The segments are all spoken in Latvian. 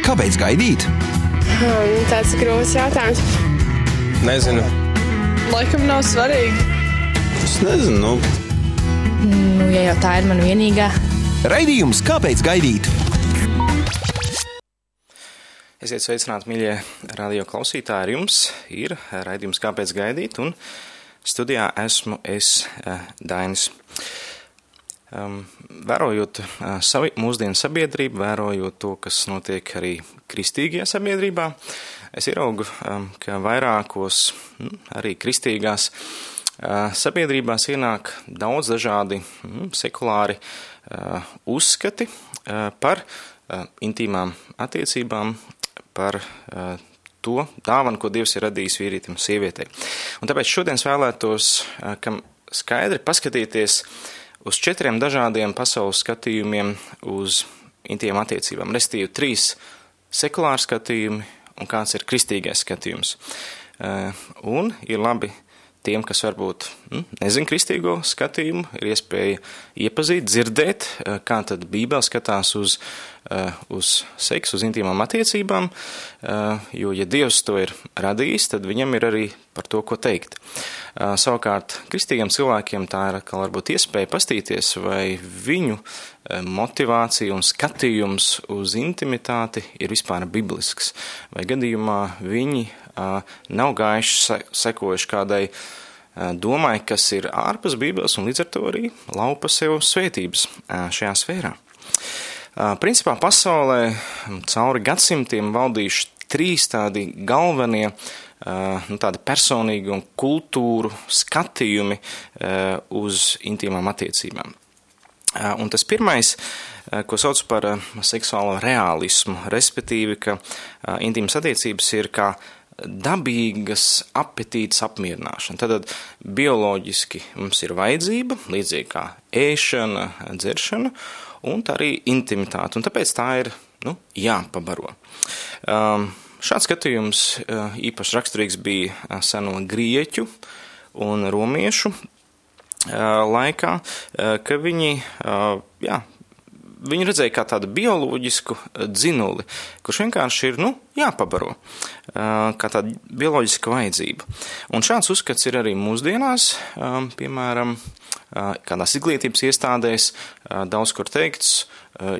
Kāpēc gaidīt? Hmm, tāds ir grūts jautājums. Nezinu. Laikam nav svarīgi. Es nezinu. Nu. Nu, ja jau tā ir mana vienīgā. Raidījums Kāpēc gaidīt? Esiet sveicināti, mīļie radio klausītāji. Ar jums ir raidījums Kāpēc gaidīt? Un studijā esmu es, eh, Dainis. Um, vērojot uh, savi, mūsdienu sabiedrību, vērojot to, kas notiek arī kristīgajā sabiedrībā, es ieraugu, um, ka vairākos mm, arī kristīgās uh, sabiedrībās ienāk daudz dažādi mm, sekulāri uh, uzskati uh, par uh, intīmām attiecībām, par uh, to dāvanu, ko Dievs ir radījis vīrietim un sievietei. Un tāpēc šodien es vēlētos, kam skaidri paskatīties, uh, uz četriem dažādiem pasaules skatījumiem uz intīm attiecībām, restīvi trīs sekulāri skatījumi un kāds ir kristīgais skatījums. Eh, un ir labi tiem, kas varbūt hm, nezin kristīgo skatījumu, ir iespēja iepazīt, dzirdēt, eh, kā tad Bībele skatās uz, eh, uz seksu, uz intīmām attiecībām, jo, ja Dievs to ir radījis, tad viņam ir arī par to, ko teikt. Savukārt, kristīgiem cilvēkiem tā ir atkal varbūt iespēja pastīties, vai viņu motivācija un skatījums uz intimitāti ir vispār biblisks, vai gadījumā viņi nav gājuši sekojuši kādai domai, kas ir ārpus Bībeles un līdz ar to arī laupa sev svētības šajā sfērā. Principā pasaulē cauri gadsimtiem valdījuši trīs tādi galvenie uh, nu, tādi personīgi un kultūru skatījumi uz intīmām attiecībām. Un tas pirmais, ko sauc par seksuālo realismu, respektīvi, ka intīmas attiecības ir kā dabīgas apetītes apmierināšana. Tad bioloģiski mums ir vajadzība, līdzīgi kā ēšana, dzeršana, un tā arī intimitāte, un tāpēc tā ir nu, jāpabaro. Um, Šāds skatījums eh, īpaši raksturīgs bija eh, seno grieķu un romiešu eh, laikā, ka viņi, jā, viņi redzēja kā tādu bioloģisku dzinuli, kurš vienkārši ir, nu, jāpabaro, kā tāda bioloģiska vajadzība. Un šāds uzskats ir arī mūsdienās, piemēram, kādās izglītības iestādēs daudz kur teikts,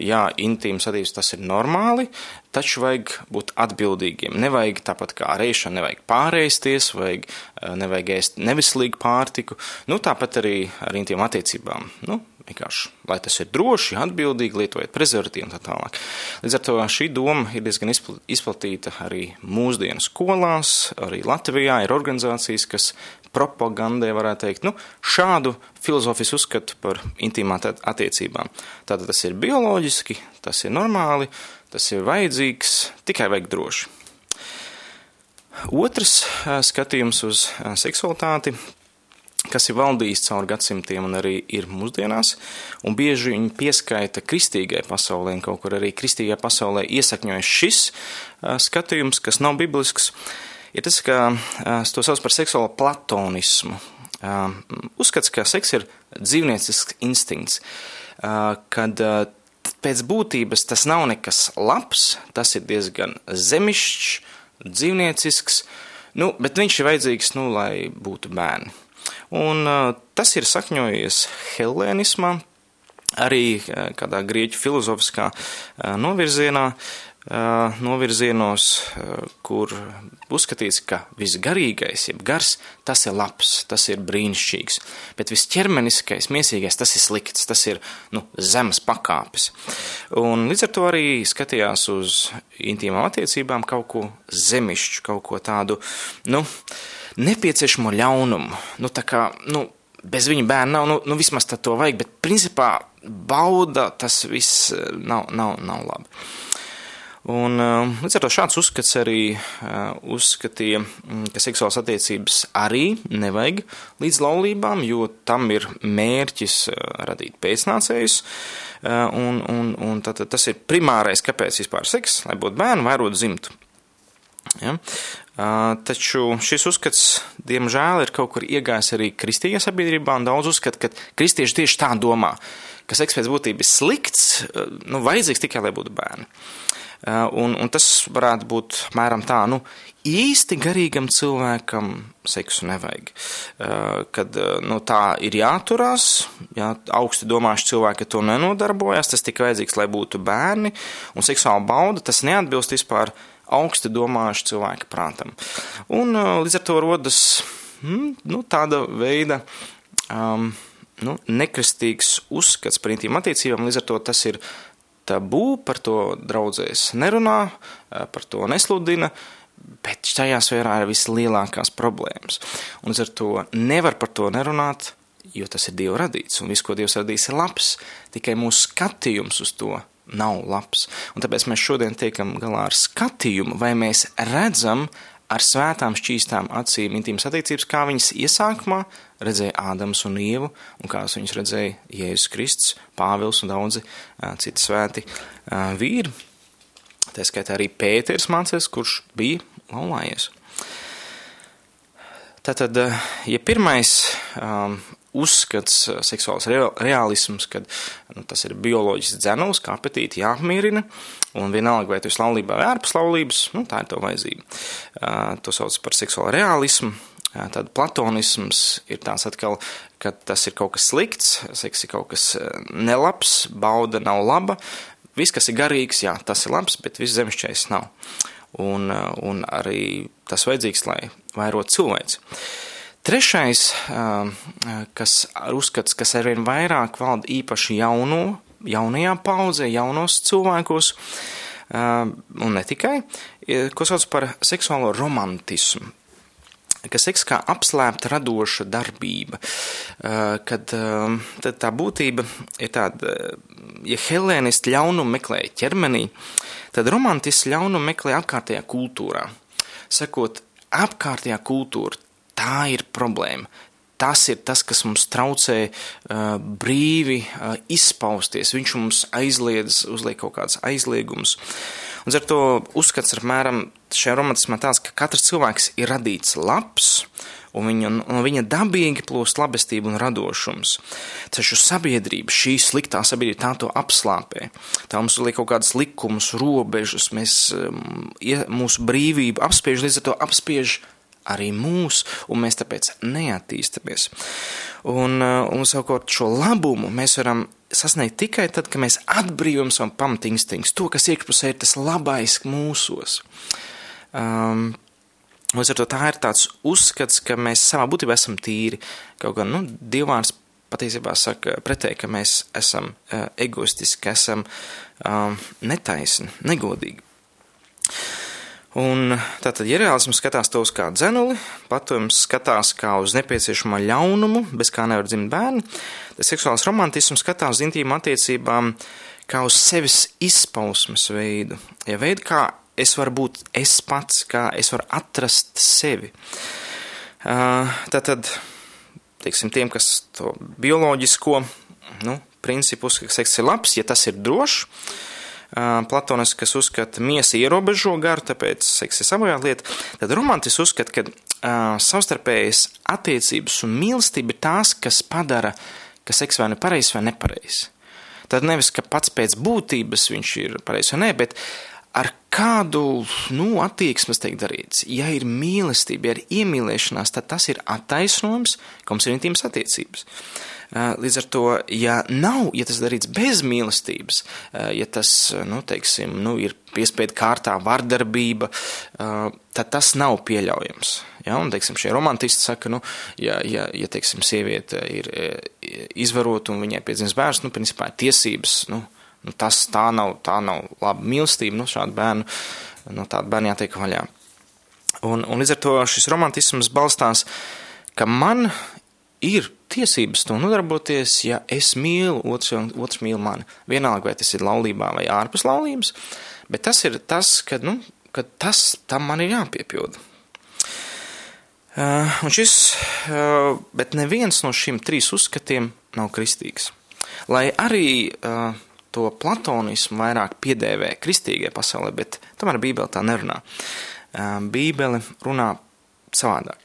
jā, intīmas attīstības tas ir normāli, taču vajag būt atbildīgiem. Nevajag tāpat kā reišana, nevajag pārēsties, vajag, nevajag ēst nevislīgu pārtiku, nu tāpat arī ar intīm attiecībām. Nu, vienkārši, lai tas ir droši, atbildīgi, lietojot prezervatīvu un tā tālāk. Līdz ar to šī doma ir diezgan izplatīta arī mūsdienu skolās, arī Latvijā ir organizācijas, kas propagandē varētu teikt, nu, šādu filozofisku uzskatu par intīmām attiecībām. Tātad tas ir bioloģiski, tas ir normāli, tas ir vajadzīgs, tikai vajag droši. Otrs skatījums uz seksualitāti kas ir valdījis cauri gadsimtiem un arī ir mūsdienās, un bieži viņi pieskaita kristīgai pasaulē, un kaut kur arī kristīgajā pasaulē iesakņojas šis skatījums, kas nav biblisks, ir tas, ka uh, to sauc par seksuālo platonismu. Uzskats, ka seks ir dzīvniecisks instinkts, kad pēc būtības tas nav nekas labs, tas ir diezgan zemišķs, dzīvniecisks, nu, bet viņš ir vajadzīgs, nu, lai būtu bērni. Un tas ir sakņojies helēnismā, arī kādā grieķu filozofiskā novirzienā, novirzienos, kur uzskatīts, ka visgarīgais, jeb gars, tas ir labs, tas ir brīnišķīgs, bet visķermeniskais, miesīgais, tas ir slikts, tas ir nu, zemes pakāpes. Un līdz ar to arī skatījās uz intīmām attiecībām kaut ko zemišķu, kaut ko tādu, nu, uh, nepieciešamo ļaunumu. Nu, kā, nu, bez viņa bērna nav, nu, nu vismaz to vajag, bet principā bauda tas viss eh, nav, nav, nav labi. Un, eh, līdz ar to šāds uzskats arī uh, uzskatīja, mm, ka seksuālas attiecības arī nevajag līdz laulībām, jo tam ir mērķis radīt pēcnācējus. Un, un, un tad, tas ir primārais, kāpēc vispār seks, lai būtu bērni, vairot zimtu. Ja? Taču šis uzskats, diemžēl, ir kaut kur iegājis arī kristīgajā sabiedrībā, un daudz uzskata, ka kristieši tieši tā domā, ka seks pēc būtības slikts, nu, vajadzīgs tikai, lai būtu bērni. Un, un tas varētu būt mēram tā, nu, īsti garīgam cilvēkam seksu nevajag. Kad nu, tā ir jāturās, ja augsti domāšu cilvēki to nenodarbojas, tas tikai vajadzīgs, lai būtu bērni, un seksuāla bauda tas neatbilst vispār augsti domājuši cilvēka prātam. Un līdz ar to rodas hmm, nu, tāda veida um, nu, nekristīgs uzskats par intīm attiecībām, līdz ar to tas ir tabū, par to draudzēs nerunā, par to nesludina, bet šajā sfērā ir vislielākās problēmas. Un līdz ar to nevar par to nerunāt, jo tas ir Dieva radīts, un viss, ko Dievs radījis, ir labs, tikai mūsu skatījums uz to nav labs. Un tāpēc mēs šodien tiekam galā ar skatījumu, vai mēs redzam ar svētām šķīstām acīm intīmas attiecības, kā viņas iesākumā redzēja Ādams un Ievu, un kādas viņas redzēja Jēzus Kristus, Pāvils un daudzi citi svēti vīri. Tā skaitā arī Pēters mācēs, kurš bija laulājies. Tātad, ja pirmais um, uzskats, seksuāls realisms, kad nu, tas ir bioloģisks dzenulis, kā apetīti jāapmierina, un vienalga, vai tu esi laulībā vai ārpus laulības, nu, tā ir tev vajadzība. Uh, to sauc par seksuālu realismu. Uh, tad platonisms ir tāds atkal, ka tas ir kaut kas slikts, seks ir kaut kas nelabs, bauda nav laba. Viss, kas ir garīgs, jā, tas ir labs, bet viss zemišķais nav. Un, un arī tas vajadzīgs, lai vairot cilvēks. Trešais, kas uzskats, kas arvien vairāk valda īpaši jauno, jaunajā paudzē, jaunos cilvēkos, un ne tikai, ko sauc par seksuālo romantismu ka seks kā apslēpta radoša darbība, kad tā būtība ir tāda, ja helēnisti ļaunumu meklēja ķermenī, tad romantisti ļaunumu meklē apkārtējā kultūrā. Sakot, apkārtējā kultūra, tā ir problēma. Tas ir tas, kas mums traucē uh, brīvi uh, izpausties. Viņš mums aizliedz, uzliek kaut kādas aizliegumus. Un ar to uzskats apmēram šajā romantismā tāds, ka katrs cilvēks ir radīts labs, un viņa, no viņa dabīgi plūst labestība un radošums. Taču sabiedrība, šī sliktā sabiedrība, tā to apslāpē. Tā mums liek kaut kādas likumus, robežas, mēs, um, mūsu brīvību apspiež, līdz ar to apspiež arī mūs, un mēs tāpēc neattīstamies. Un, uh, un savukārt šo labumu mēs varam sasniegt tikai tad, kad mēs atbrīvojam savu pamatinstinktu, to, kas iekšpusē ir tas labais mūsos. Um, Līdz ar to tā ir tāds uzskats, ka mēs savā būtībā esam tīri. Kaut gan, nu, divvārds patiesībā saka pretēji, ka mēs esam uh, egoistiski, ka esam uh, netaisni, negodīgi. Un tātad, ja reālisms skatās to uz kā dzenuli, patojums skatās kā uz nepieciešamo ļaunumu, bez kā nevar dzimt bērni, tad seksuāls romantisms skatās uz intīmu attiecībām kā uz sevis izpausmes veidu, ja veidu, kā es varu būt es pats, kā es varu atrast sevi. Tātad, teiksim, tiem, kas to bioloģisko nu, principu uzskata, ka seks ir labs, ja tas ir drošs. Platonis, kas uzskata, ka miesa ierobežo garu, tāpēc seks ir sabojāta lieta, tad romantis uzskata, ka uh, savstarpējas attiecības un mīlestība ir tās, kas padara, ka seks vai nu pareizs vai nepareizs. Tad nevis, ka pats pēc būtības viņš ir pareizs vai nē, bet ar kādu nu, attieksmi tiek darīts. Ja ir mīlestība, ja ir iemīlēšanās, tad tas ir attaisnojums, ka mums ir intīmas attiecības. Līdz ar to, ja nav, ja tas darīts bez mīlestības, ja tas, nu, teiksim, nu, ir piespiedu kārtā vardarbība, tad tas nav pieļaujams. Ja, un, teiksim, šie romantisti saka, nu, ja, ja, ja teiksim, sieviete ir izvarota un viņai piedzimst bērns, nu, principā ir tiesības, nu, Nu, tas tā nav, tā nav laba mīlestība, nu, šādu bērnu, no tāda bērna jātiek vaļā. Un, un līdz ar to šis romantisms balstās, ka man ir tiesības to nodarboties, ja es mīlu otrs, un otrs mīl mani. Vienalga, vai tas ir laulībā vai ārpus laulības, bet tas ir tas, ka, nu, ka tas tam man ir jāpiepilda. Uh, un šis, uh, bet neviens no šiem trīs uzskatiem nav kristīgs. Lai arī uh, to platonismu vairāk piedēvē kristīgajai pasaulē, bet tomēr Bībele tā nerunā. Bībele runā savādāk.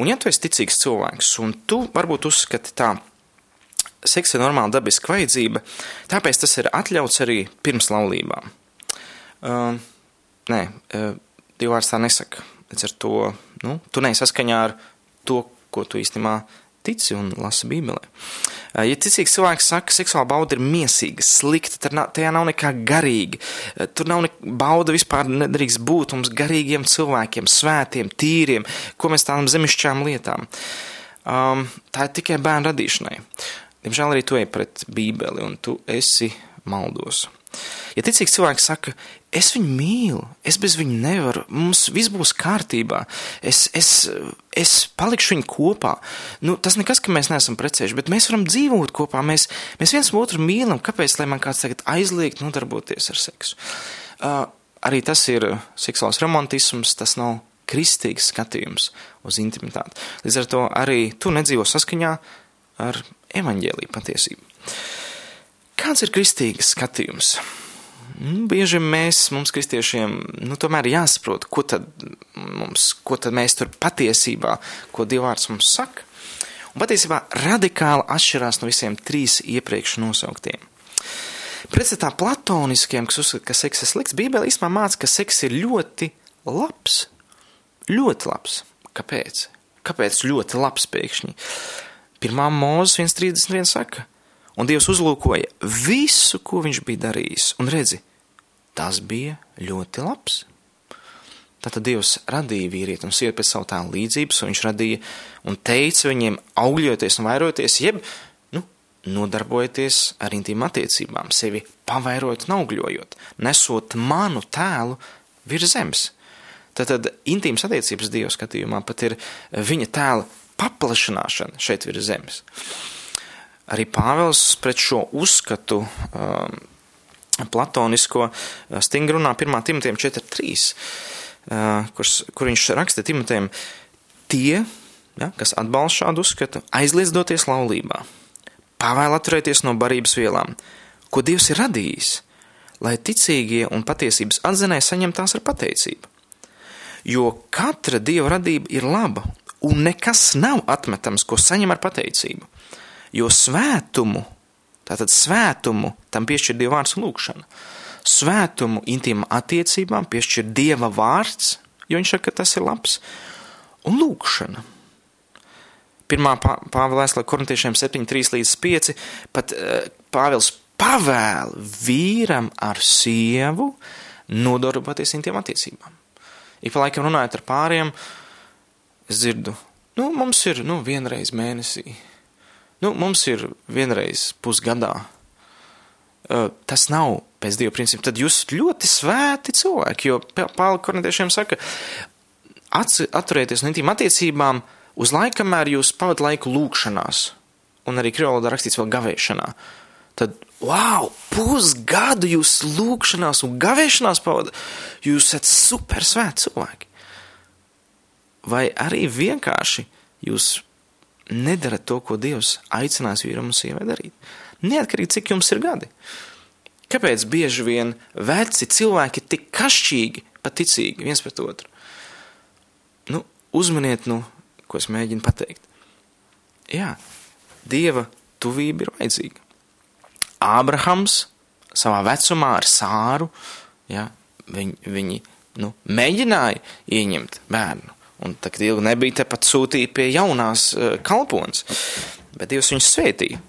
Un ja tu esi ticīgs cilvēks, un tu varbūt uzskati tā, seks ir normāla dabiska vajadzība, tāpēc tas ir atļauts arī pirms laulībām. Uh, nē, uh, Dievvvārds tā nesaka. Līdz ar to, nu, tu nesaskaņā ar to, ko tu īstenībā tici un lasi Bībelē. Uh, ja ticīgs cilvēks saka, ka seksuāla bauda ir miesīga, slikta, tad tajā nav nekā garīga. Uh, tur nav nekā bauda vispār nedrīkst būt mums garīgiem cilvēkiem, svētiem, tīriem, ko mēs tādām zemišķām lietām. Um, tā ir tikai bērnu radīšanai. Diemžēl arī tu ej pret Bībeli un tu esi maldos. Ja ticīgs cilvēks saka, es viņu mīlu, es bez viņa nevaru, mums viss būs kārtībā, es, es, es palikšu viņu kopā. Nu, tas nekas, ka mēs neesam precējuši, bet mēs varam dzīvot kopā, mēs, mēs viens otru mīlam. Kāpēc, lai man kāds tagad aizliegt nodarboties ar seksu? Uh, arī tas ir seksuāls romantisms, tas nav kristīgs skatījums uz intimitāti. Līdz ar to arī tu nedzīvo saskaņā ar evaņģēlīju patiesību. Kāds ir kristīgs skatījums? Nu, bieži mēs, mums kristiešiem, nu, tomēr jāsaprot, ko tad, mums, ko tad mēs tur patiesībā, ko Dievvvārds mums saka. Un patiesībā radikāli atšķirās no visiem trīs iepriekš nosauktiem. Pretstatā platoniskiem, kas uzskata, ka seks ir slikts, Bībele īstenībā māca, ka seks ir ļoti labs. Ļoti labs. Kāpēc? Kāpēc ļoti labs pēkšņi? Pirmā mūzes 1.31 saka, un Dievs uzlūkoja visu, ko viņš bija darījis, un redzi, tas bija ļoti labs. Tātad Dievs radīja vīrieti un sievieti pēc savu tēlu līdzības, un viņš radīja un teica viņiem augļoties un vairoties, jeb, nu, nodarbojieties ar intīm attiecībām, sevi pavairot un augļojot, nesot manu tēlu virs zemes. Tātad intīmas attiecības Dieva skatījumā pat ir viņa tēla paplašināšana šeit virs zemes. Arī Pāvils pret šo uzskatu um, platonisko uh, stingri runā 1. Timotiem 4.3, uh, kur, kur viņš raksta Timotiem, tie, ja, kas atbalsta šādu uzskatu, aizliedz doties laulībā, pavēl atturēties no barības vielām, ko Dievs ir radījis, lai ticīgie un patiesības atzinēji saņemtās ar pateicību. Jo katra Dieva radība ir laba, un nekas nav atmetams, ko saņem ar pateicību jo svētumu, tātad svētumu tam piešķir Dieva vārds lūkšana. Svētumu intīma attiecībām piešķir Dieva vārds, jo viņš saka, ka tas ir labs, un lūkšana. Pirmā pāvēlēs, lai korintiešiem 7, 3 līdz 5, pat uh, Pāvils pavēl vīram ar sievu nodarboties intiem attiecībām. Ik pa laikam runājot ar pāriem, es dzirdu, nu, mums ir, nu, vienreiz mēnesī, Nu, mums ir vienreiz pusgadā. Uh, tas nav pēc dieva principa. Tad jūs ļoti svēti cilvēki, jo Pāvila korintiešiem saka, atturieties no intīm attiecībām uz laiku, kamēr jūs pavadāt laiku lūkšanās, un arī krievalodā rakstīts vēl gavēšanā. Tad, wow, pusgadu jūs lūkšanās un gavēšanās pavadat, jūs esat super svēti cilvēki. Vai arī vienkārši jūs nedarat to, ko Dievs aicinās vīram un sievai darīt. Neatkarīgi, cik jums ir gadi. Kāpēc bieži vien veci cilvēki tik kašķīgi, paticīgi viens pret otru? Nu, uzmaniet, nu, ko es mēģinu pateikt. Jā, Dieva tuvība ir vajadzīga. Ābrahams savā vecumā ar sāru, jā, viņi, viņi nu, mēģināja ieņemt bērnu. Un tā, kad ilgi nebija, tepat sūtīja pie jaunās uh, kalpones. Bet Dievs viņus svētīja.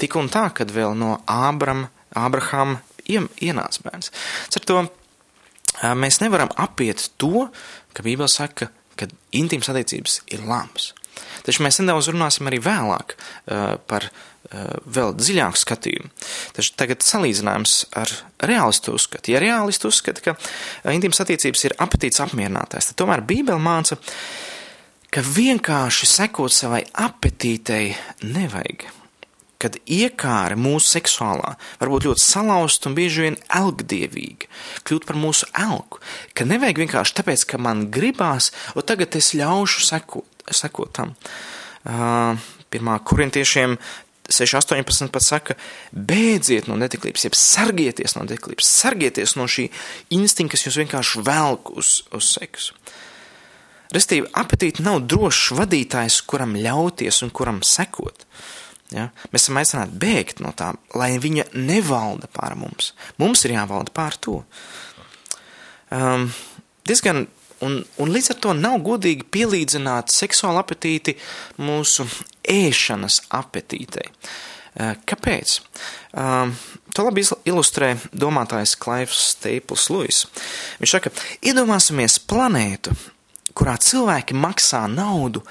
Tik un tā, kad vēl no Ābram, Ābrahama ienāca bērns. Ar to uh, mēs nevaram apiet to, ka Bībele saka, ka intīmas attiecības ir labs. Taču mēs nedaudz runāsim arī vēlāk uh, par Eh, vēl dziļāku skatījumu. Taču tagad salīdzinājums ar realistu uzskatu. Ja realisti uzskata, ka eh, intīmas attiecības ir apetīts apmierinātājs, tad tomēr Bībele māca, ka vienkārši sekot savai apetītei nevajag. Kad iekāra mūsu seksuālā var būt ļoti salauzta un bieži vien elgdievīga, kļūt par mūsu elku, ka nevajag vienkārši tāpēc, ka man gribās, un tagad es ļaušu sekot, sekot tam. Uh, pirmā korintiešiem 6.18 pat saka, bēdziet no netiklības, jeb sargieties no netiklības, sargieties no šī instinkta, kas jūs vienkārši velk uz, uz seksu. Restīvi, apetīti nav drošs vadītājs, kuram ļauties un kuram sekot. Ja? Mēs esam aicināti bēgt no tā, lai viņa nevalda pār mums. Mums ir jāvalda pār to. Um, diezgan, un, un līdz ar to nav godīgi pielīdzināt seksuālu apetīti mūsu ēšanas apetītei. Uh, kāpēc? Um, to labi ilustrē domātājs Klaivs Staples Lewis. Viņš saka, iedomāsimies planētu, kurā cilvēki maksā naudu,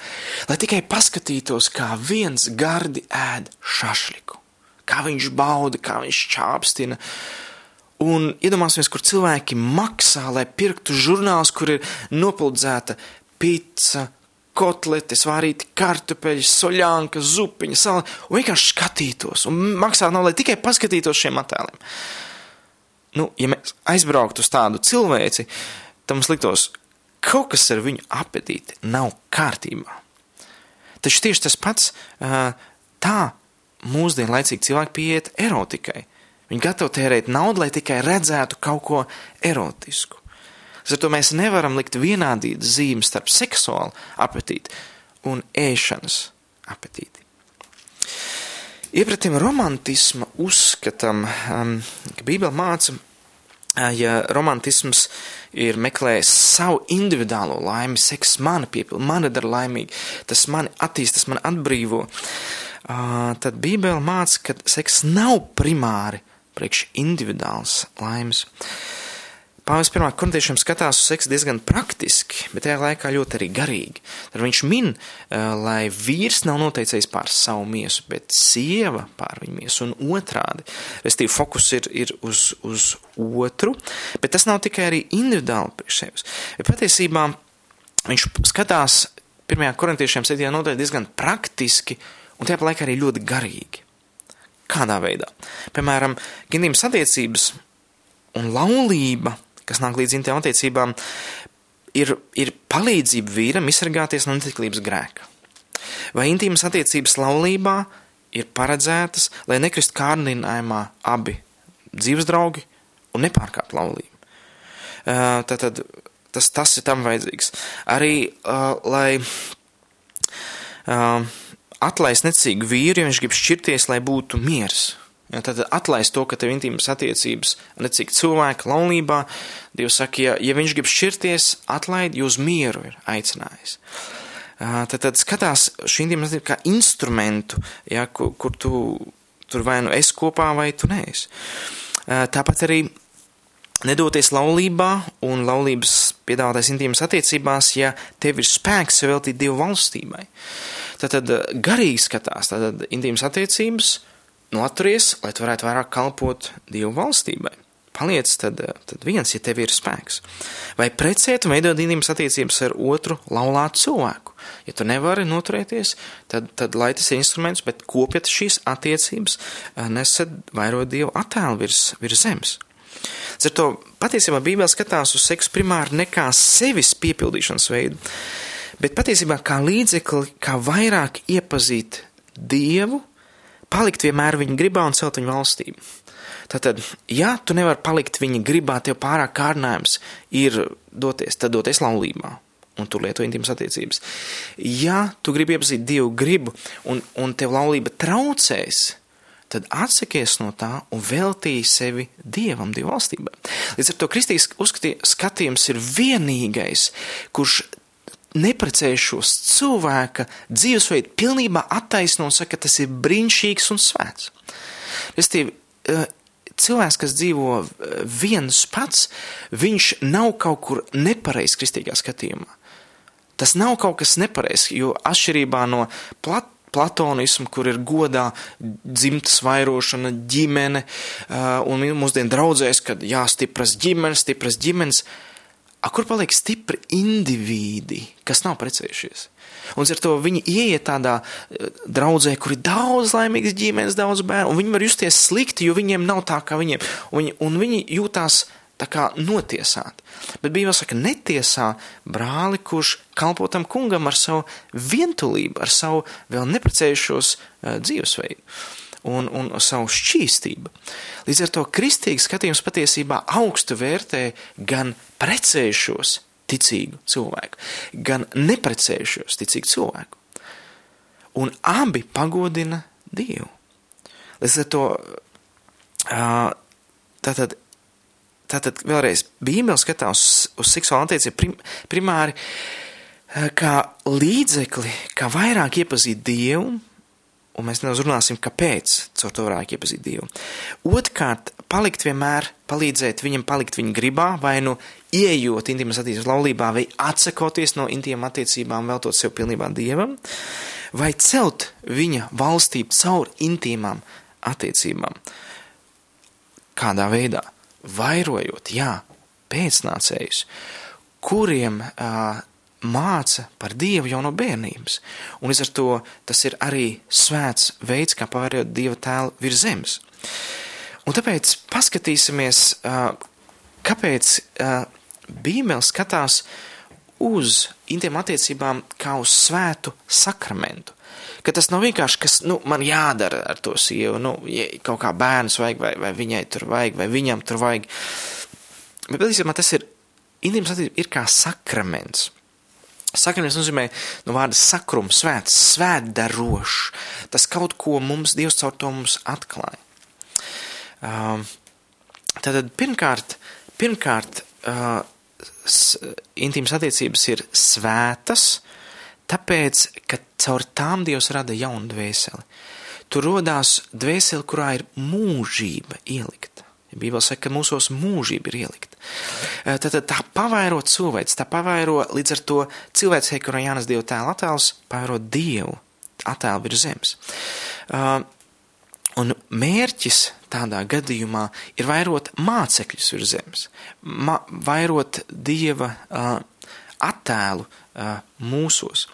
lai tikai paskatītos, kā viens gardi ēd šašliku, kā viņš bauda, kā viņš čāpstina. Un iedomāsimies, kur cilvēki maksā, lai pirktu žurnāls, kur ir nopuldzēta pizza, kotletes, vārīti kartupeļi, soļānka, zupiņa, sala, un vienkārši skatītos, un maksā nav, lai tikai paskatītos šiem attēliem. Nu, ja mēs aizbrauktu uz tādu cilvēci, tad mums liktos, kaut kas ar viņu apetīti nav kārtībā. Taču tieši tas pats tā mūsdienu laicīgi cilvēki pieiet erotikai. Viņi gatavi tērēt naudu, lai tikai redzētu kaut ko erotisku. Ar to mēs nevaram likt vienādīt zīmes starp seksuālu apetīti un ēšanas apetīti. Iepratim romantisma uzskatam, um, ka Bībele māca, ja romantisms ir meklējis savu individuālo laimi, seks mani piepilda, mani dara laimīgi, tas mani attīstas, mani atbrīvo, uh, tad Bībele māca, ka seks nav primāri priekš individuāls laimes. Pāvis pirmā korintiešiem skatās uz seksu diezgan praktiski, bet tajā laikā ļoti arī garīgi. Tad viņš min, lai vīrs nav noteicējis pār savu miesu, bet sieva pār viņu miesu un otrādi. Restīvi fokus ir, ir uz, uz otru, bet tas nav tikai arī individuāli priekš sevis. Bet patiesībā viņš skatās pirmajā korintiešiem 7. nodaļā diezgan praktiski un tajā laikā arī ļoti garīgi. Kādā veidā? Piemēram, ģimības attiecības un laulība kas nāk līdz intiem attiecībām, ir, ir palīdzība vīram izsargāties no netiklības grēka. Vai intīmas attiecības laulībā ir paredzētas, lai nekrist kārdinājumā abi dzīves draugi un nepārkāpt laulību. Tātad tas, tas ir tam vajadzīgs. Arī, lai atlaist necīgu vīru, ja viņš grib šķirties, lai būtu miers. Ja, tad atlaist to, ka tev intīmas attiecības necik cilvēka laulībā, Dievs saka, ja, ja viņš grib šķirties, atlaid, jūs mieru ir aicinājis. Tad, tad skatās šī intīmas attiecība kā instrumentu, ja, kur, kur tu tur vai nu esi kopā, vai tu neesi. Tāpat arī nedoties laulībā un laulības piedāvātais intīmas attiecībās, ja tev ir spēks veltīt Dievu valstībai. Tad, tad garīgi skatās, tad intīmas attiecības nu, atturies, lai tu varētu vairāk kalpot Dievu valstībai. Paliec tad, tad viens, ja tev ir spēks. Vai precēt un veidot intīmas attiecības ar otru laulātu cilvēku. Ja tu nevari noturēties, tad, tad lai tas ir instruments, bet kopiet šīs attiecības, eh, nesat vairot Dievu attēlu virs, virs zemes. Ar to patiesībā Bībele skatās uz seksu primāri ne kā sevis piepildīšanas veidu, bet patiesībā kā līdzekli, kā vairāk iepazīt Dievu palikt vienmēr viņa gribā un celt viņa valstību. Tātad, ja tu nevari palikt viņa gribā, tev pārāk kārdinājums ir doties, tad doties laulībā. Un tur lieto intīmas attiecības. Ja tu gribi iepazīt Dievu gribu un, un tev laulība traucēs, tad atsakies no tā un veltīji sevi Dievam, Dieva valstībai. Līdz ar to kristīgs skatījums ir vienīgais, kurš neprecējušos cilvēka dzīvesveidu pilnībā attaisno un saka, ka tas ir brīnišķīgs un svēts. Restīvi, eh, cilvēks, kas dzīvo eh, viens pats, viņš nav kaut kur nepareizs kristīgā skatījumā. Tas nav kaut kas nepareizs, jo atšķirībā no plat, platonismu, kur ir godā dzimtas vairošana, ģimene, uh, un mūsdienu draudzēs, kad jāstipras ģimenes, stipras ģimenes, uh, A, kur paliek stipri indivīdi, kas nav precējušies? Un ar to viņi ieiet tādā uh, draudzē, kur ir daudz laimīgas ģimenes, daudz bērnu, un viņi var justies slikti, jo viņiem nav tā kā viņiem, un viņi, un viņi jūtās tā kā notiesāti. Bet Bībelē saka, netiesā brāli, kurš kalpo tam kungam ar savu vientulību, ar savu vēl neprecējušos uh, dzīvesveidu un, un savu šķīstību. Līdz ar to kristīgs skatījums patiesībā augstu vērtē gan precējušos ticīgu cilvēku, gan neprecējušos ticīgu cilvēku. Un abi pagodina Dievu. Līdz ar to, tātad, tātad vēlreiz, Bībele skatās uz, uz seksuālu attiecību prim, primāri kā līdzekli, kā vairāk iepazīt Dievu, un mēs nedaudz runāsim, kāpēc caur to varētu iepazīt Dievu. Otkārt, palikt vienmēr, palīdzēt viņam palikt viņa gribā, vai nu ieejot intīmas attiecības laulībā, vai atsakoties no intīm attiecībām, veltot sev pilnībā Dievam, vai celt viņa valstību caur intīmām attiecībām. Kādā veidā? Vairojot, jā, pēcnācējus, kuriem uh, māca par Dievu jau no bērnības, un līdz ar to tas ir arī svēts veids, kā pārējot Dieva tēlu virs zemes. Un tāpēc paskatīsimies, kāpēc Bībele skatās uz intiem attiecībām kā uz svētu sakramentu. Ka tas nav vienkārši, kas nu, man jādara ar to sievu, nu, ja kaut kā bērns vajag, vai, vai viņai tur vajag, vai viņam tur vajag. Bet patiesībā tas ir, intīmas attiecības ir kā sakraments. Sakraments nozīmē no vārda sakrums, svēts, svētdarošs. Tas kaut ko mums, Dievs caur to mums atklāja. Uh, tātad pirmkārt, pirmkārt uh, intīmas attiecības ir svētas, tāpēc, ka caur tām Dievs rada jaunu dvēseli. Tur rodās dvēseli, kurā ir mūžība ielikta. Bībele saka, ka mūsos mūžība ir ielikt. Tad tā pavairo cilvēks, tā pavairo līdz ar to cilvēks, kurā Jānis Dieva tēla attēls, pavairo Dievu attēlu virs zemes. Un mērķis tādā gadījumā ir vairot mācekļus virs zemes, ma vairot Dieva attēlu mūsos,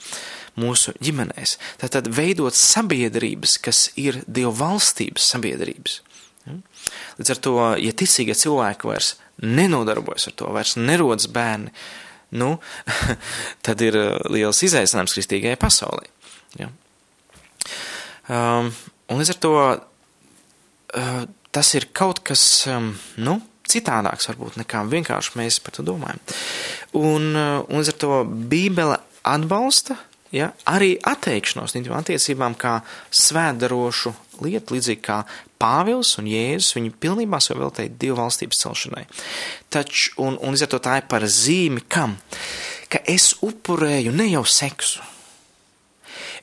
mūsu ģimenēs. Tātad veidot sabiedrības, kas ir Dieva valstības sabiedrības. Līdz ar to, ja ticīgie cilvēki vairs nenodarbojas ar to, vairs nerodas bērni, nu, tad ir uh, liels izaicinājums kristīgajai pasaulē. Ja? Um, un līdz ar to uh, tas ir kaut kas, um, nu, citādāks varbūt nekā vienkārši mēs par to domājam. Un, uh, un līdz ar to Bībele atbalsta ja, arī atteikšanos no intimām attiecībām kā svētdarošu lietu, līdzīgi kā Pāvils un Jēzus, viņi pilnībā sev veltīja divu valstības celšanai. Taču, un, un līdz ar to tā ir par zīmi kam? Ka es upurēju ne jau seksu,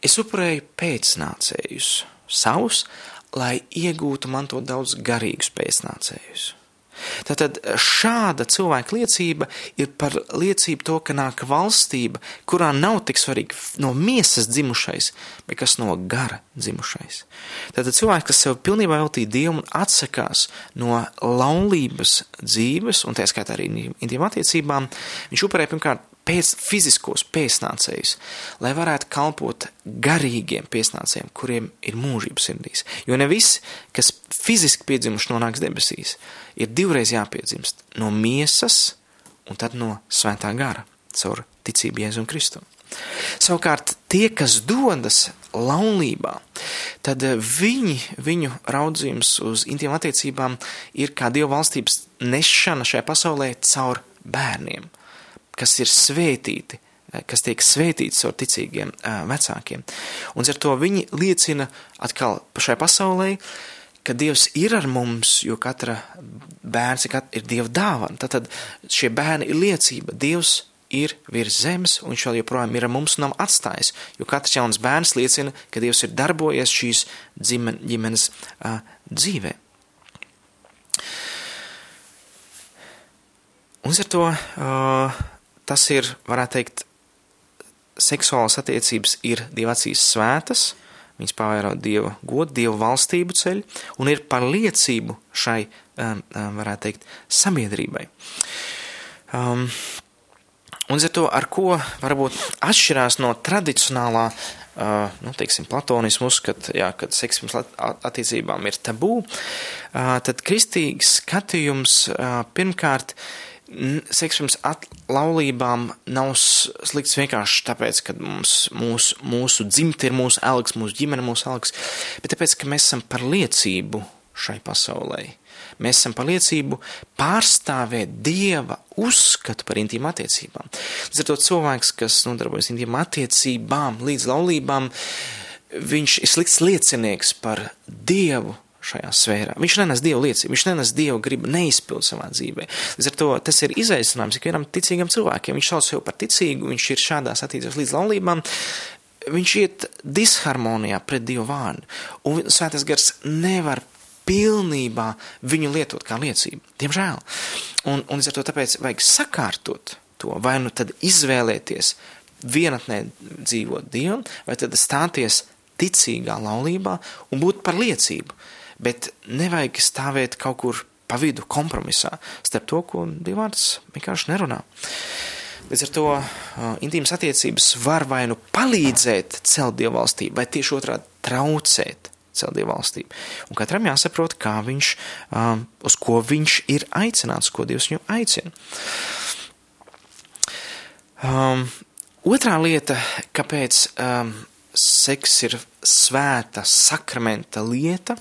es upurēju pēcnācējus savus, lai iegūtu man to daudz garīgus pēcnācējus. Tātad šāda cilvēka liecība ir par liecību to, ka nāk valstība, kurā nav tik svarīgi no miesas dzimušais, bet kas no gara dzimušais. Tātad cilvēks, kas sev pilnībā veltīja Dievu un atsakās no laulības dzīves, un tā skaitā arī intīm attiecībām, viņš upurē pirmkārt pēc fiziskos pēcnācējus, lai varētu kalpot garīgiem pēcnācējiem, kuriem ir mūžības sirdīs. Jo ne visi, kas fiziski piedzimuši nonāks debesīs, ir divreiz jāpiedzimst no miesas un tad no svētā gara caur ticību Jēzum Kristum. Savukārt tie, kas dodas laulībā, tad viņi, viņu raudzījums uz intīm attiecībām ir kā Dieva valstības nešana šajā pasaulē caur bērniem – kas ir svētīti, eh, kas tiek svētīts ar ticīgiem uh, vecākiem. Un ar to viņi liecina atkal šai pasaulē, ka Dievs ir ar mums, jo katra bērns ir Dieva dāvana. Tad šie bērni ir liecība. Dievs ir virs zemes, un viņš vēl joprojām ir ar mums un nav atstājis, jo katrs jauns bērns liecina, ka Dievs ir darbojies šīs ģimen, ģimenes uh, dzīvē. Un ar to uh, tas ir, varētu teikt, seksuālas attiecības ir divu acīs svētas, viņas pavairo Dieva godu, Dieva valstību ceļu un ir par liecību šai, um, um, varētu teikt, sabiedrībai. Um, un ar to, ar ko varbūt atšķirās no tradicionālā, uh, nu, teiksim, platonismu uzskata, jā, kad seksums attiecībām ir tabū, uh, tad kristīgs skatījums uh, pirmkārt seksuāls laulībām nav slikts vienkārši tāpēc, ka mums, mūsu, mūsu dzimte ir mūsu algs, mūsu ģimene mūsu algs, bet tāpēc, ka mēs esam par liecību šai pasaulē. Mēs esam par liecību pārstāvēt Dieva uzskatu par intīmu attiecībām. Līdz ar to cilvēks, kas nodarbojas intīmu attiecībām līdz laulībām, viņš ir slikts liecinieks par Dievu šajā sfērā. Viņš nenes Dievu liecību, viņš nenes Dievu gribu neizpild savā dzīvē. Līdz ar to tas ir izaicinājums ikvienam ticīgam cilvēkiem. Viņš sauc sev par ticīgu, viņš ir šādās attiecībās līdz laulībām. Viņš iet disharmonijā pret Dievu vārdu, un Svētais gars nevar pilnībā viņu lietot kā liecību. Diemžēl. Un, un līdz ar to tāpēc vajag sakārtot to, vai nu tad izvēlēties vienatnē dzīvot Dievam, vai tad stāties ticīgā laulībā un būt par liecību bet nevajag stāvēt kaut kur pa vidu kompromisā starp to, ko Dievs vienkārši nerunā. Līdz ar to uh, intīmas attiecības var vai nu palīdzēt celt dievvalstību, vai tieši otrādi traucēt celt dievvalstību. Un katram jāsaprot, kā viņš, um, uz ko viņš ir aicināts, ko Dievs viņu aicina. Um, otrā lieta, kāpēc um, seks ir svēta sakramenta lieta,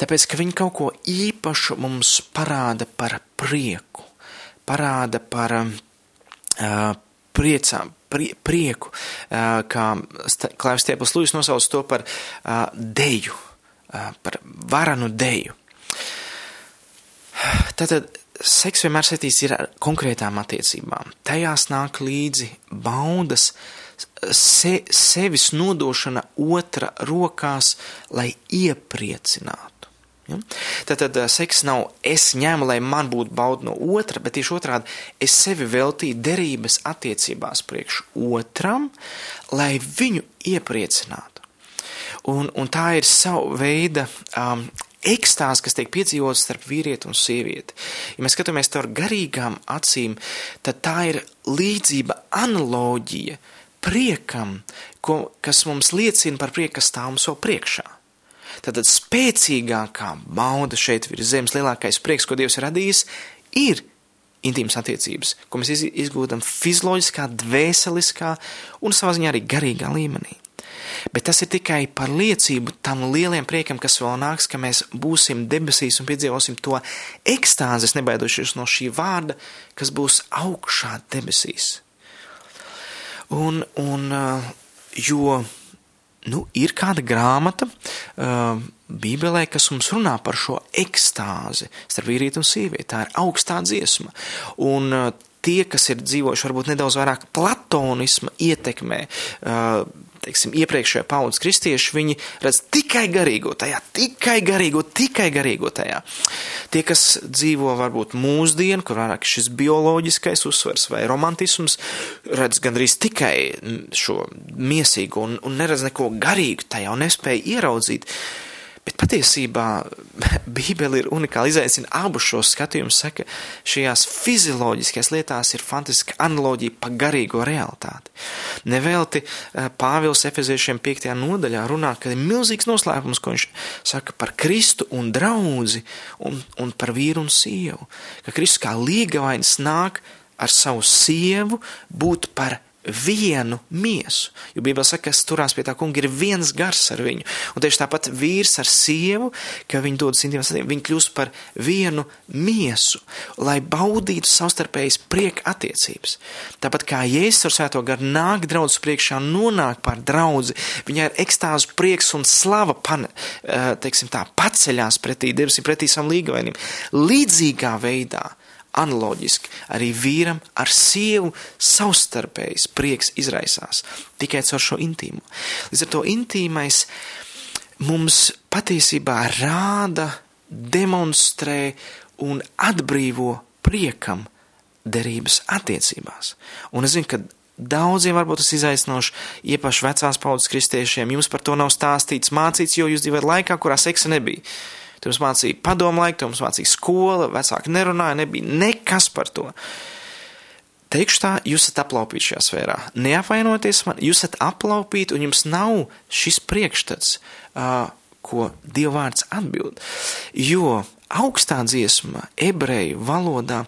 tāpēc, ka viņi kaut ko īpašu mums parāda par prieku, parāda par uh, priecām, prie, prieku, uh, kā Klaivs Tiepus Lūjas nosauc to par uh, deju, uh, par varanu deju. Tātad seks vienmēr saistīts ar konkrētām attiecībām. Tajās nāk līdzi baudas, uh, se, sevis nodošana otra rokās, lai iepriecinātu. Ja? Tātad seks nav es ņemu, lai man būtu bauda no otra, bet tieši otrādi es sevi veltīju derības attiecībās priekš otram, lai viņu iepriecinātu. Un, un tā ir sava veida um, ekstāze, kas tiek piedzīvots starp vīrieti un sievieti. Ja mēs skatāmies ar garīgām acīm, tad tā ir līdzība, analoģija uh, priekam, ko, kas mums liecina par prieku, kas stāv mums vēl priekšā. Tātad spēcīgākā bauda šeit virs zemes, lielākais prieks, ko Dievs ir radījis, ir intīmas attiecības, ko mēs izgūstam fizioloģiskā, dvēseliskā un savā ziņā arī garīgā līmenī. Bet tas ir tikai par liecību tam lieliem priekam, kas vēl nāks, ka mēs būsim debesīs un piedzīvosim to ekstāzes, nebaidošies no šī vārda, kas būs augšā debesīs. Un, un jo nu, ir kāda grāmata Bībelē, kas mums runā par šo ekstāzi starp vīrieti un sievieti. Tā ir augstā dziesma. Un tie, kas ir dzīvojuši varbūt nedaudz vairāk platonisma ietekmē, teiksim, iepriekšējā paudzes kristieši, viņi redz tikai garīgo tajā, tikai garīgo, tikai garīgo tajā. Tie, kas dzīvo varbūt mūsdienu, kur vairāk šis bioloģiskais uzsvers vai romantisms, redz gandrīz tikai šo miesīgo un, un neredz neko garīgu tajā un nespēja ieraudzīt Bet patiesībā Bībele ir unikāla, izaicina abus šos skatījumus, saka, šajās fizioloģiskajās lietās ir fantastiska analoģija pa garīgo realitāti. Nevelti eh, Pāvils Efeziešiem 5. nodaļā runā, ka ir milzīgs noslēpums, ko viņš saka par Kristu un draudzi un, un par vīru un sievu. Ka Kristus kā līgavainis nāk ar savu sievu būt par vienu miesu. Jo Bībelē saka, kas turās pie tā kunga, ir viens gars ar viņu. Un tieši tāpat vīrs ar sievu, ka viņi dodas intīmās attiecībās, viņi kļūst par vienu miesu, lai baudītu savstarpējas prieka attiecības. Tāpat kā Jēzus ar svēto garu nāk draudz priekšā, nonāk par draudzi, viņai ir ekstāzu prieks un slava, pan, eh, teiksim tā, paceļās pretī, debesīm pretī savam līgavainim. Līdzīgā veidā Analoģiski arī vīram ar sievu savstarpējs prieks izraisās tikai caur šo intīmu. Līdz ar to intīmais mums patiesībā rāda, demonstrē un atbrīvo priekam derības attiecībās. Un es zinu, ka daudziem varbūt tas izaicinoši, iepaši vecās paudzes kristiešiem, jums par to nav stāstīts, mācīts, jo jūs dzīvojat laikā, kurā seksa nebija. Tur mums mācīja padomu laiku, tur mums mācīja skola, vecāki nerunāja, nebija nekas par to. Teikšu tā, jūs esat aplaupīti šajā sfērā. Neapvainojieties man, jūs esat aplaupīti un jums nav šis priekšstats, ko Dieva vārds atbild. Jo augstā dziesma, ebreju valodā,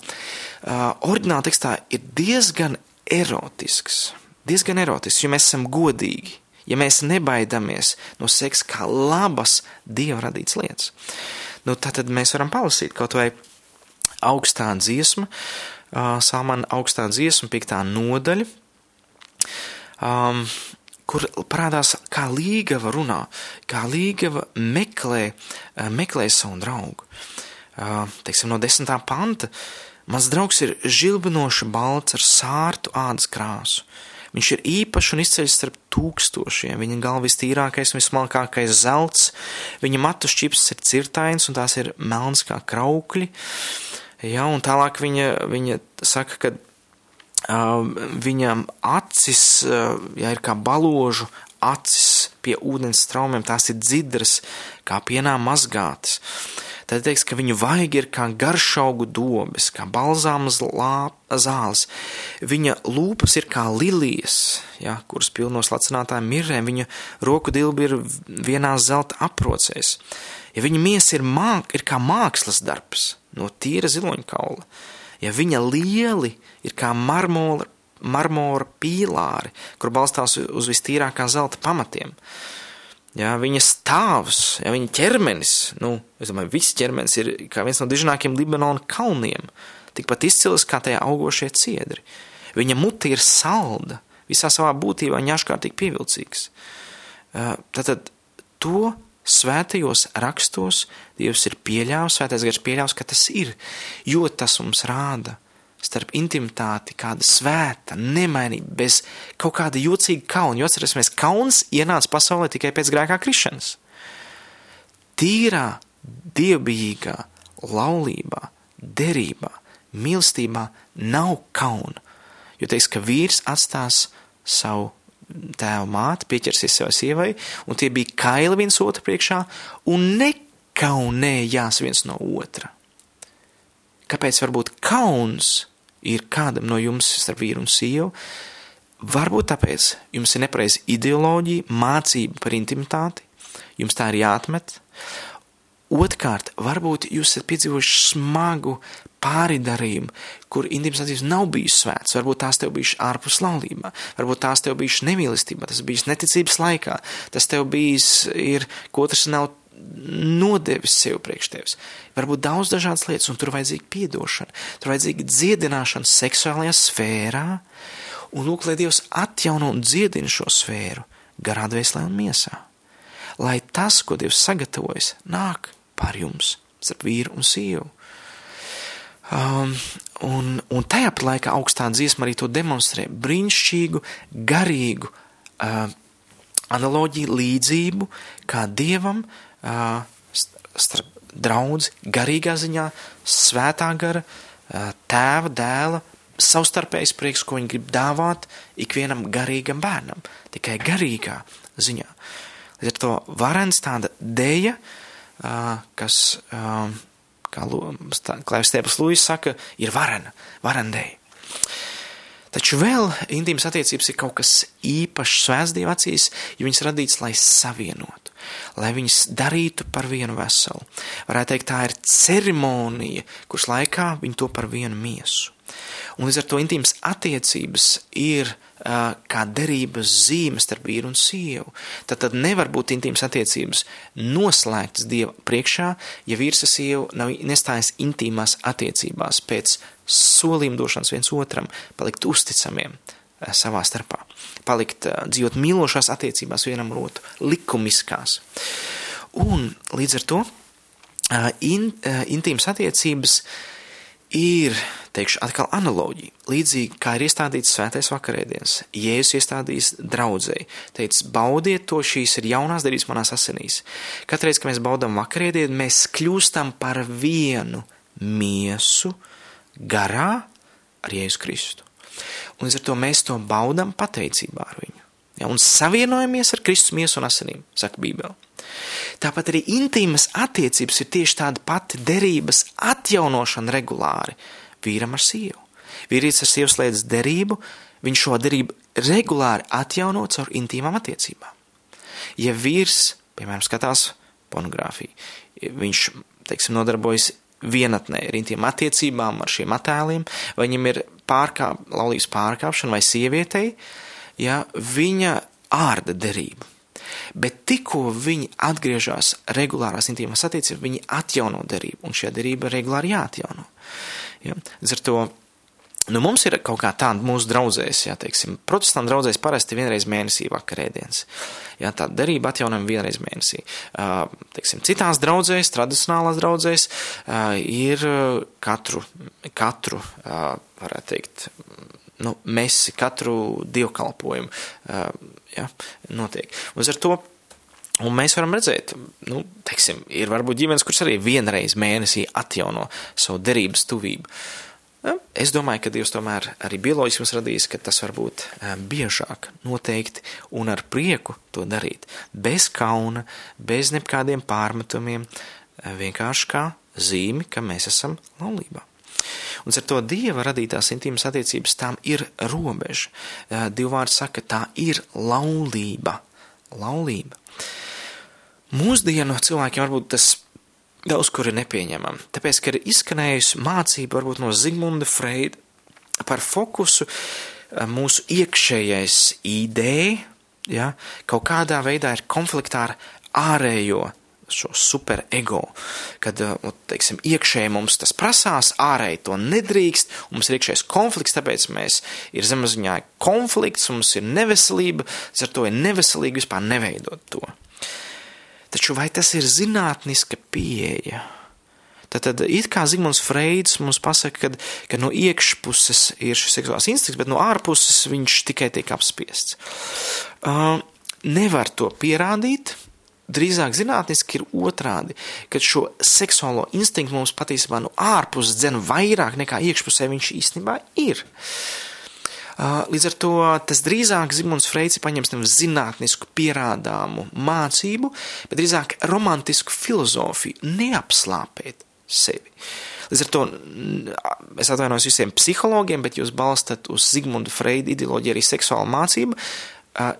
oriģināla tekstā ir diezgan erotisks. Diezgan erotisks, jo mēs esam godīgi ja mēs nebaidamies no seksa kā labas dieva radītas lietas, nu, tad mēs varam palasīt kaut vai augstā dziesma, uh, Salmana augstā dziesma, piektā nodaļa, um, kur parādās, kā līgava runā, kā līgava meklē, meklē savu draugu. Teiksim, no desmitā panta. Mans draugs ir žilbinoši balts ar sārtu ādas krāsu. Viņš ir īpašs un izceļas starp tūkstošiem. Viņa galva vistīrākais un vismalkākais zelts, viņa matu šķips ir cirtains un tās ir melns kā kraukļi. Ja, un tālāk viņa, viņa saka, ka uh, viņam acis, uh, ja ir kā baložu acis pie ūdens straumēm, tās ir dzidras, kā pienā mazgātas. Tad teiks, ka viņu vaigi ir kā garšaugu dobes, kā balzāmas zāles. Viņa lūpas ir kā lilijas, ja, kuras pilnos lacinātājiem mirrēm, viņa roku dilbi ir vienā zelta aprocēs. Ja viņa miesa ir, māk, ir kā mākslas darbs no tīra ziloņkaula, ja viņa lieli ir kā marmora, marmora pīlāri, kur balstās uz vistīrākā zelta pamatiem, Ja, viņa stāvs, ja, viņa ķermenis, nu, es domāju, viss ķermenis ir kā viens no dižnākiem Libanona kalniem, tikpat izcils kā tajā augošie ciedri. Viņa muti ir salda, visā savā būtībā viņa ārkārtīgi pievilcīgs. Tātad to svētajos rakstos Dievs ir pieļāvis, svētais gars pieļāvis, ka tas ir, jo tas mums rāda, starp intimitāti, kāda svēta, nemainīga, bez kaut kāda jocīga kauna. Jo atcerēsimies, kauns ienāca pasaulē tikai pēc grēkā krišanas. Tīrā, dievbijīgā, laulībā, derībā, mīlestībā nav kauna. Jo teiks, ka vīrs atstās savu tēvu māti, pieķersies savai sievai, un tie bija kaili viens otru priekšā, un nekaunējās viens no otra. Kāpēc varbūt kauns ir kādam no jums starp vīru un sievu, varbūt tāpēc jums ir nepareiza ideoloģija, mācība par intimitāti, jums tā ir jāatmet. Otrkārt, varbūt jūs esat piedzīvojuši smagu pāridarījumu, kur intimas attiecības nav bijušas svētas, varbūt tās tev bijušas ārpus laulībā, varbūt tās tev bijušas nemīlestībā, tas bijis neticības laikā, tas tev bijis ir, ko tas nav nodevis sev priekš tevis. Varbūt daudz dažādas lietas, un tur vajadzīga piedošana, tur vajadzīga dziedināšana seksuālajā sfērā, un lūk, lai Dievs atjauno un dziedina šo sfēru garā dvēselē un miesā. Lai tas, ko Dievs sagatavojas, nāk pār jums, starp vīru un sievu. Um, un, un tajā pat laikā augstā dziesma arī to demonstrē brīnišķīgu, garīgu uh, analoģiju, līdzību, kā Dievam uh, starp draudz, garīgā ziņā, svētā gara, tēva, dēla, savstarpējs prieks, ko viņi grib dāvāt ikvienam garīgam bērnam, tikai garīgā ziņā. Līdz ar to varens tāda deja, kas, kā Klaivs Stēpes Lūjas saka, ir varena, varendeja. Taču vēl intīmas attiecības ir kaut kas īpašs svētdievu acīs, jo viņas radīts, lai savienotu, lai viņas darītu par vienu veselu. Varētu teikt, tā ir ceremonija, kuras laikā viņi to par vienu miesu. Un līdz ar to intīmas attiecības ir uh, kā derības zīme starp vīru un sievu. Tad, tad nevar būt intīmas attiecības noslēgtas Dieva priekšā, ja vīrs ar sievu nav nestājas intīmās attiecībās pēc solījuma došanas viens otram, palikt uzticamiem uh, savā starpā, palikt uh, dzīvot mīlošās attiecībās vienam ar otru, likumiskās. Un līdz ar to uh, in, uh, intīmas attiecības ir teikšu atkal analoģiju. Līdzīgi kā ir iestādīts svētais vakarēdienas, Jēzus iestādījis draudzēji, teica, baudiet to, šīs ir jaunās darības manās asinīs. Katreiz, kad mēs baudam vakarēdienu, mēs kļūstam par vienu miesu garā ar Jēzu Kristu. Un līdz ar to mēs to baudam pateicībā ar viņu. Ja, un savienojamies ar Kristus miesu un asinīm, saka Bībele. Tāpat arī intīmas attiecības ir tieši tāda pati derības atjaunošana regulāri vīram ar sievu. Vīrietis ar sievu slēdz derību, viņš šo derību regulāri atjauno caur intīmām attiecībām. Ja vīrs, piemēram, skatās pornogrāfiju, viņš, teiksim, nodarbojas vienatnē ar intīmām attiecībām, ar šiem attēliem, vai viņam ir pārkāp, laulības pārkāpšana vai sievietei, ja viņa ārda derību. Bet tikko viņi atgriežas regulārās intīmās attiecībās, viņi atjauno derību, un šī derība regulāri jāatjauno. Ja? Līdz ar to Nu, mums ir kaut kā tāda mūsu draudzēs, jā, teiksim, protestantu draudzēs parasti vienreiz mēnesī vakarēdienas. Jā, tā derība atjaunojam vienreiz mēnesī. Uh, teiksim, citās draudzēs, tradicionālās draudzēs, uh, ir katru, katru uh, varētu teikt, nu, mesi, katru dievkalpojumu, uh, jā, notiek. Un ar to Un mēs varam redzēt, nu, teiksim, ir varbūt ģimenes, kuras arī vienreiz mēnesī atjauno savu derības tuvību. Ja, es domāju, ka Dievs tomēr arī bioloģiski mums radījis, ka tas var būt biežāk, noteikti, un ar prieku to darīt. Bez kauna, bez nekādiem pārmetumiem, vienkārši kā zīmi, ka mēs esam laulībā. Un ar to Dieva radītās intīmas attiecības tām ir robeža. Divvārds saka, tā ir laulība. Laulība. Mūsdienu cilvēkiem varbūt tas daudz kur ir nepieņemama. Tāpēc, ka ir izskanējusi mācība varbūt no Zigmunda Freida par fokusu eh, mūsu iekšējais ideja, ja, kaut kādā veidā ir konfliktā ar ārējo šo superego, kad, eh, teiksim, iekšēji mums tas prasās, ārēji to nedrīkst, mums ir iekšējais konflikts, tāpēc mēs ir zemazziņā konflikts, mums ir neveselība, ar to ir neveselīgi vispār neveidot to. Taču vai tas ir zinātniska pieeja? Tad, tad it kā Zigmunds Freids mums pasaka, ka, ka no iekšpuses ir šis seksuāls instinkts, bet no ārpuses viņš tikai tiek apspiests. Uh, nevar to pierādīt, drīzāk zinātniski ir otrādi, kad šo seksuālo instinktu mums patiesībā no ārpuses dzen vairāk nekā iekšpusē viņš īstenībā ir. Līdz ar to tas drīzāk Zigmunds Freids paņems nevis zinātnisku pierādāmu mācību, bet drīzāk romantisku filozofiju, neapslāpēt sevi. Līdz ar to es atvainojos visiem psihologiem, bet jūs balstat uz Zigmunda Freida ideoloģiju arī seksuālu mācību,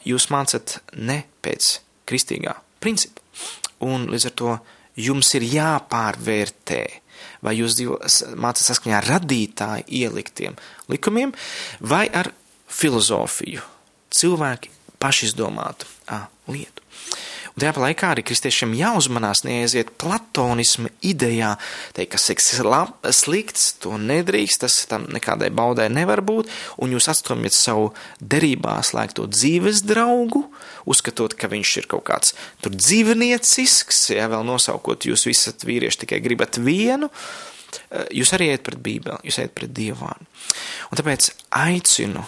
jūs mācat ne pēc kristīgā principa. Un līdz ar to jums ir jāpārvērtē vai jūs mācāt saskaņā ar radītāju ieliktiem likumiem, vai ar filozofiju, cilvēki pašizdomātu lietu. Un tajā laikā arī kristiešiem jāuzmanās neaiziet platonismu idejā, teikt, ka seks ir lab, slikts, to nedrīkst, tas tam nekādai baudai nevar būt, un jūs atstomiet savu derībā slēgto dzīves draugu, uzskatot, ka viņš ir kaut kāds tur dzīvniecisks, ja vēl nosaukot, jūs visat vīrieši tikai gribat vienu, jūs arī iet pret bībeli, jūs iet pret dievānu. Un tāpēc aicinu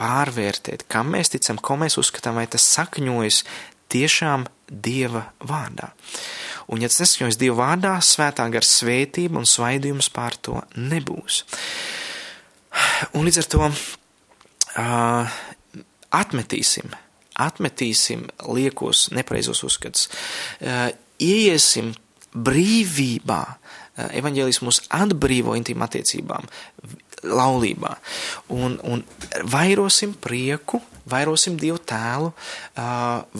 pārvērtēt, kam mēs ticam, ko mēs uzskatām, vai tas sakņojas tiešām Dieva vārdā. Un, ja tas nesaņems Dieva vārdā, svētā gar svētība un svaidījums pār to nebūs. Un līdz ar to uh, atmetīsim, atmetīsim liekos, nepareizos uzskats, uh, ieiesim brīvībā, evaņģēlis mūs atbrīvo intīm attiecībām, laulībā, un, un vairosim prieku, vairosim Dievu tēlu,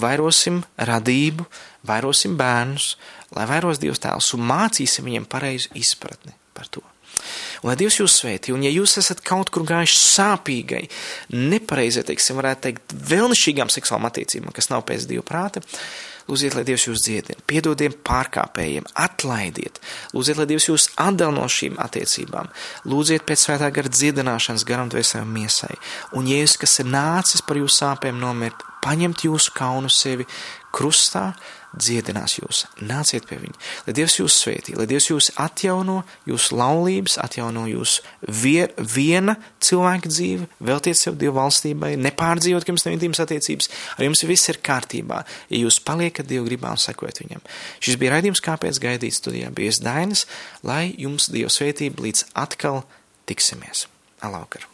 vairosim radību, vairosim bērnus, lai vairos Dievs tēls un mācīsim viņiem pareizu izpratni par to. Un lai Dievs jūs svētī, un ja jūs esat kaut kur gājuši sāpīgai, nepareizai, teiksim, varētu teikt, vēlnišķīgām seksuālām attiecībām, kas nav pēc Dieva prāta, Lūdziet, lai Dievs jūs dziedina, piedodiet pārkāpējiem, atlaidiet, lūdziet, lai Dievs jūs atdal no šīm attiecībām, lūdziet pēc svētā gara dziedināšanas garam dvēsēm miesai, un Jēzus, kas ir nācis par jūsu sāpēm nomirt, paņemt jūsu kaunu sevi krustā, dziedinās jūs. Nāciet pie viņa. Lai Dievs jūs svētī, lai Dievs jūs atjauno, jūsu laulības, atjauno jūsu vie, viena cilvēka dzīve, veltiet sev Dievu valstībai, nepārdzīvot, ka jums nav intīmas attiecības, ar jums viss ir kārtībā, ja jūs paliekat Dievu gribā un sekojat viņam. Šis bija raidījums, kāpēc gaidīt studijā bijis Dainis, lai jums Dievu svētība līdz atkal tiksimies. Alaukar!